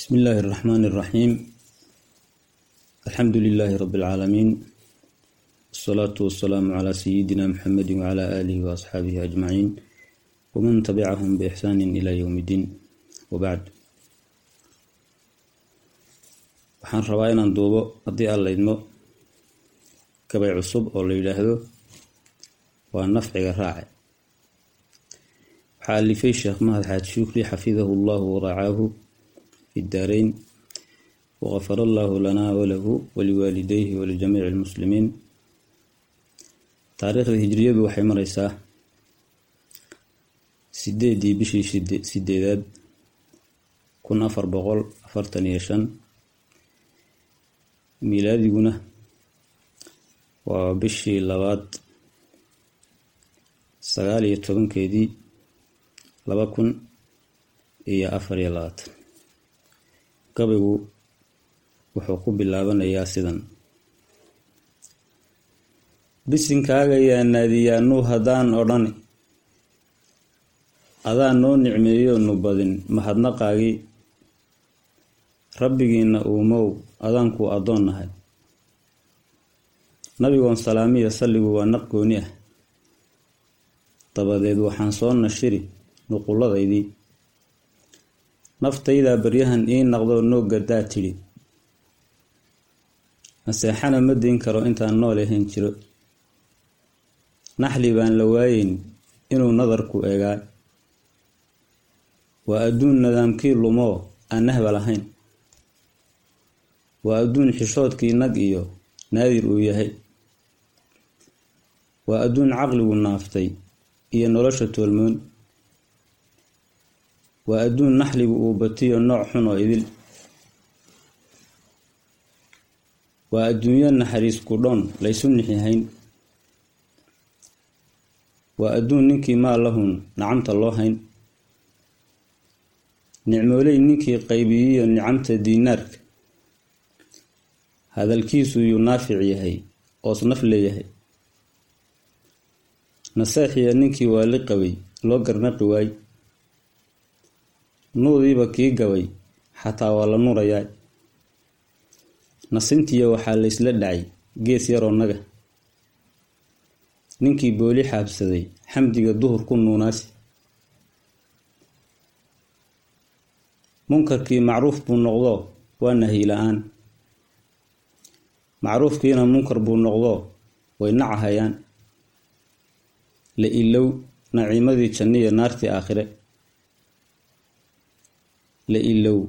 بسم الله الرحمن الرحيم الحمد لله رب العالمين والصلاة والسلام على سيدنا محمد وعلى آله وأصحابه أجمعين ومن تبعهم بإحسان إلى يوم الدين وبعد waxaan rabaa inaan duubo haddii aan laydmo gabay cusub oo la yidhaahdo waa nafciga raace waxaa alifay sheekh mahad xaaj shukri xafidahu allahu waracaahu fi daarayn waqafara allahu lanaa walahu waliwaalidayhi walijamiici lmuslimiin taariikhda hijriyadu waxay mareysaa sideedii bishii sideedaad kun afar boqol afartan iyo shan milaadiguna waa bishii labaad sagaal iyo tobankeedii laba kun iyo afar iyo labaatan gabaygu wuxuu ku bilaabanayaa sidan. Bisinkaaga yaa naadiyaanuu haddaan odhani. Adaa noo nicmeeyo nu badin mahadnaqaagii rabbigiina uumow adaankuu addoon nahay nabigoon salaamiya salligu waa naq gooni ah. Dabadeed waxaan soo nashiri nuqulladaydii naftaydaa baryahan ii naqdoo noo gadaa tidhi naseexana ma dayn karo intaan nool ahayn jiro. Naxli baan la waayeyn inuu nadarku eegaa. Waa adduun nadaamkii lumoo aan nahba lahayn. Waa adduun xishoodkii nag iyo naadir uu yahay. Waa adduun caqligu naaftay iyo nolosha toolmoon waa adduun naxligu uu batiyo nooc xun oo idil. Waa adduunyo naxariis kudhoon laysu nixihayn waa adduun ninkii maal lahun nacamta loo hayn. Nicmooley ninkii qaybiyiyo nicamta diinaarka hadalkiisu yuu naafic yahay oos naf leeyahay naseexiya ninkii waali qabay loo garnaqi waay nuudiiba kii gabay xataa waa la nuurayaa nasintiya waxaa laysla dhacay gees yaroo naga. Ninkii booli xaabsaday xamdiga duhur ku nuunaasi. Munkarkii macruuf buu noqdoo waa nahyi la'aan. Macruufkiina munkar buu noqdoo way nacahayaan. La ilow naciimadii janniya naartii aakhire la ilow.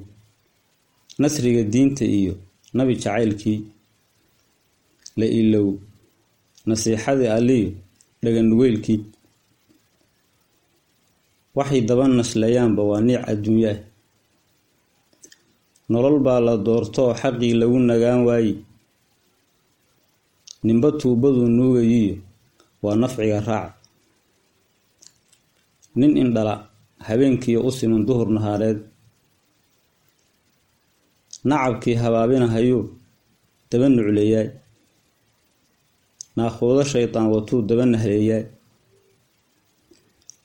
Nasriga diinta iyo nabi jacaylkii la ilow. Nasiixadii alliyo dhaganugeylkii waxay daba nashlayaanba waa niic adduunyo ah. Nolol baa la doortoo xaqii lagu nagaan waaye. Ninba tuubaduu nuugayiyo waa nafciga raaca nin indhala habeenkiiyo u siman duhur nahaareed nacabkii habaabinahayuu daba nucleeyaay naaquudo shaydaan watuu daba nahleeyaay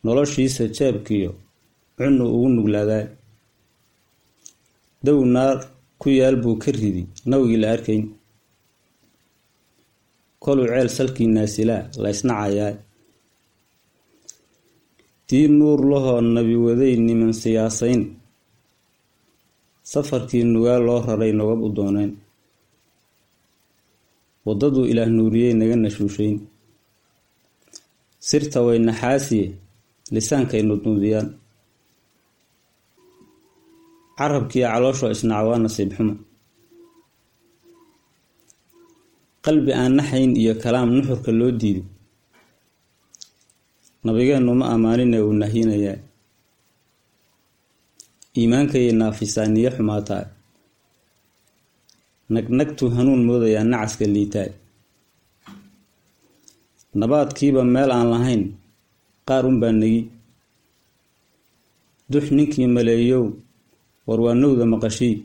noloshiisa jeebkiyo cunnu ugu nuglaadaa dow naar ku yaal buu ka ridi nawgii la arkayn. Koluu ceel salkii naasilaa la ysnacayaa nuur lahoo nabi waday niman siyaasayn safarkii nugaa loo raray nogab u dooneen waddaduu ilaah nuuriyey naga nashuushayn sirta way naxaasiye lisaankay nudnuudiyaan. Carabkiiyo calooshoo isnaca waa nasiib xumo qalbi aan naxayn iyo kalaam nuxurka loo diido. Nabigeennu ma ammaaninee uu nahyinayaa iimaankayay naafisaa niyo xumaataa. Nagnagtuu hanuun moodayaa nacaska liitaa nabaadkiiba meel aan lahayn qaar unbaa negi. Dux ninkii maleeyow war waa nowda maqashii.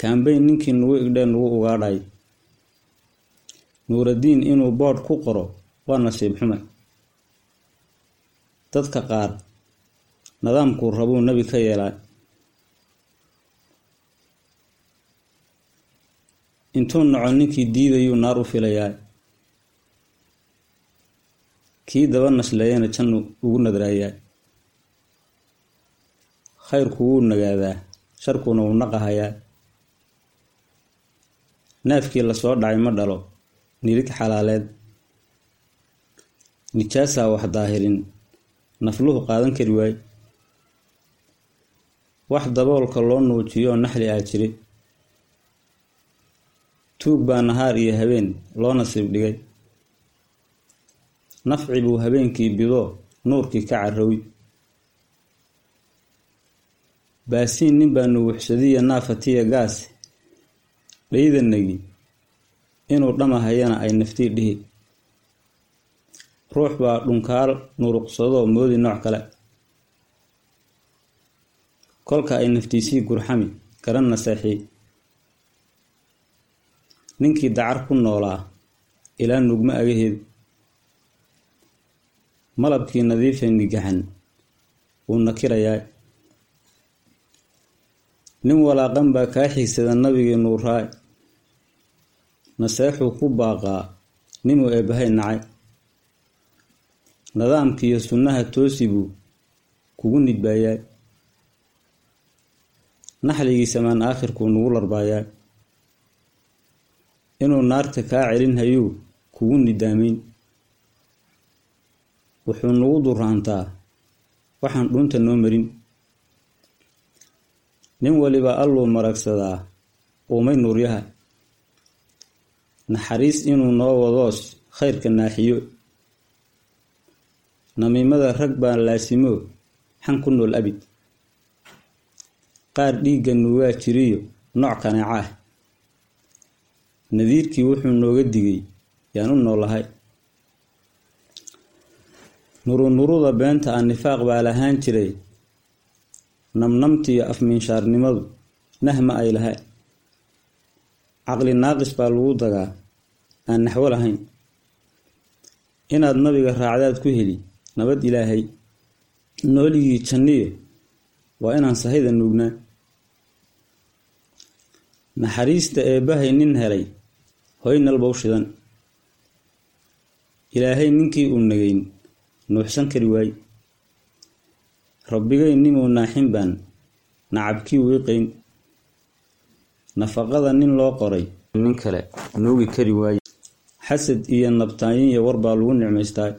Kaambeyn ninkii nugu igdhee nugu ugaadhay. Nuuradiin inuu boodh ku qoro waa nasiib xume. Dadka qaar nadaamkuu rabuu nebi ka yeelaa intuu nocon ninkii diidayuu naar u filayaa. Kii daba nashleeyana jannu ugu nadraayaa. Khayrku wuu nagaadaa sharkuna wuu naqahayaa. Neefkii la soo dhacay ma dhalo nilig xalaaleed. Nijaasaa wax daahirin nafluhu qaadan kari waay wax daboolka loo nuujiyo naxli ah jire tuug baa nahaar iyo habeen loo nasiib dhigay. Nafci buu habeenkii bidoo nuurkii ka carrowi baasiin nin baa nuwuxsadiya naafatiya gaas dhaydanagi inuu dhamahayana ay naftii dhihi. Ruux baa dhunkaal nuruqsadoo moodi nooc kale kolka ay naftiisii gurxami garan naseexii ninkii dacar ku noolaa ilaa nugma agaheed. Malabkii nadiifee nigaxan wuu nakirayaa nin walaaqan baa kaa xigsada nabigii nuuraay naseexuu ku baaqaa ninuu eebbahay nacay. Nidaamkiiyo sunnaha toosi buu kugu nidbaayaa naxligii samaan aakhirkuu nugu larbaayaa. Inuu naarta kaa celin hayuu kugu nidaamayn wuxuu nagu duraantaa waxaan dhuunta noo marin. Nin waliba alluu maragsadaa uumay nuuryaha naxariis inuu noo wadoos khayrka naaxiyo. Namiimada rag baa laasimo xan ku nool abid qaar dhiigga nuugaa jiriyo nooc kaneeca ah nadiirkii wuxuu nooga digay yaan u noolahay. Nurunuruda beenta ah nifaaq baa lahaan jiray namnamtiyo afmiinshaarnimadu nahma ay lahay caqli naaqis baa lagu dagaa aan naxwo lahayn. Inaad nabiga raacdaad ku heli nabad ilaahay nooligii janniyo waa inaan sahayda nuugnaa naxariista eebbahay nin helay hoynalbow shidan. Ilaahay ninkii uu nagayn nuuxsan kari waay rabbigay nimuu naaxin baan nacabkii wiiqayn nafaqada nin loo qoray nin kale nuugi kari waaye xasad iyo nabtaayin iyo war baa lagu nicmaystaa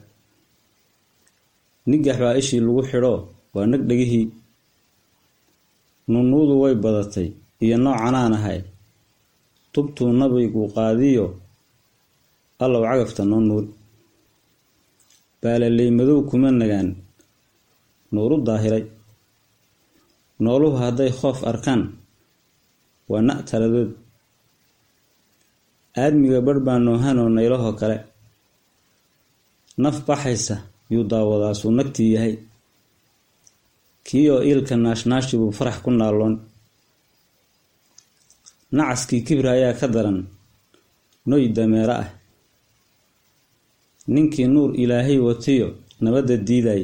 nigax baa ishii lagu xidhoo waa nag dhegihii. Nunuudu way badatay iyo noocanaan ahay. Tubtuu nabigu qaadiyo allow cagafta noo nuuri baalaley madow kuma nagaan nuuru daahiray. Nooluhu hadday khoof arkaan waa na' taladood. Aadmiga barh baa noohanoo naylahoo kale. Naf baxaysa yuu daawadaa suu nagtii yahay. Kii oo iilka naashnaashi buu farax ku naalloon nacaskii kibra ayaa ka daran. Noy dameero ah. Ninkii nuur ilaahay watiyo nabadda diiday.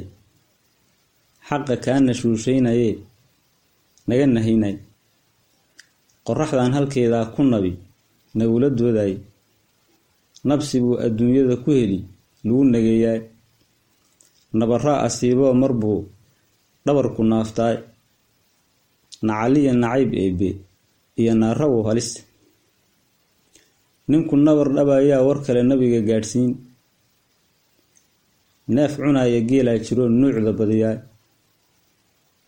Xaqa kaa nashuushaynayee naga nahaynay. Qoraxdan halkeedaa ku nabi nagula dooday. Nabsi buu adduunyada ku heli lagu nageeyaa. Nabaraa asiiboo mar buu dhabarku naaftaay nacaliya nacayb eebe iyo naarawow halis. Ninku nabar dhabayaa war kale nabiga gaadhsiin. Neef cunaya geelaa jiroo nuucda badiyaa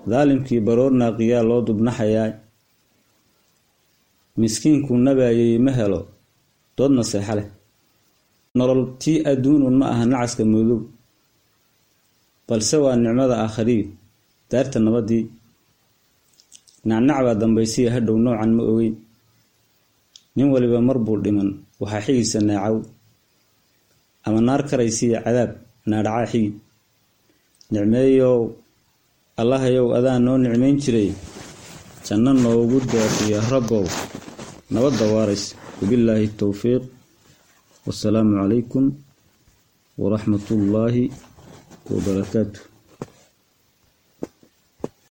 daalimkii baroor naaqiyaa loo dubnaxayaa miskiinkuu nabaayay ma helo dood naseexa leh. Nolol tii adduunun ma aha nacaska moodow balse waa nicmada aakhariyo daarta nabadii nacnac baa dambaysiya hadhow noocan ma ogeyn. Nin waliba mar buu dhiman waxaa xigiisa naacaw ama naar karaysiya cadaab naadhacaa xigi nicmeeyow allahayow adaa noo nicmayn jiray. Janno noogu deeqiyo rabbow. Nabadda waarays wabillaahi towfiiq wasalaamu calaykum waraxmatullaahi wabarakaatu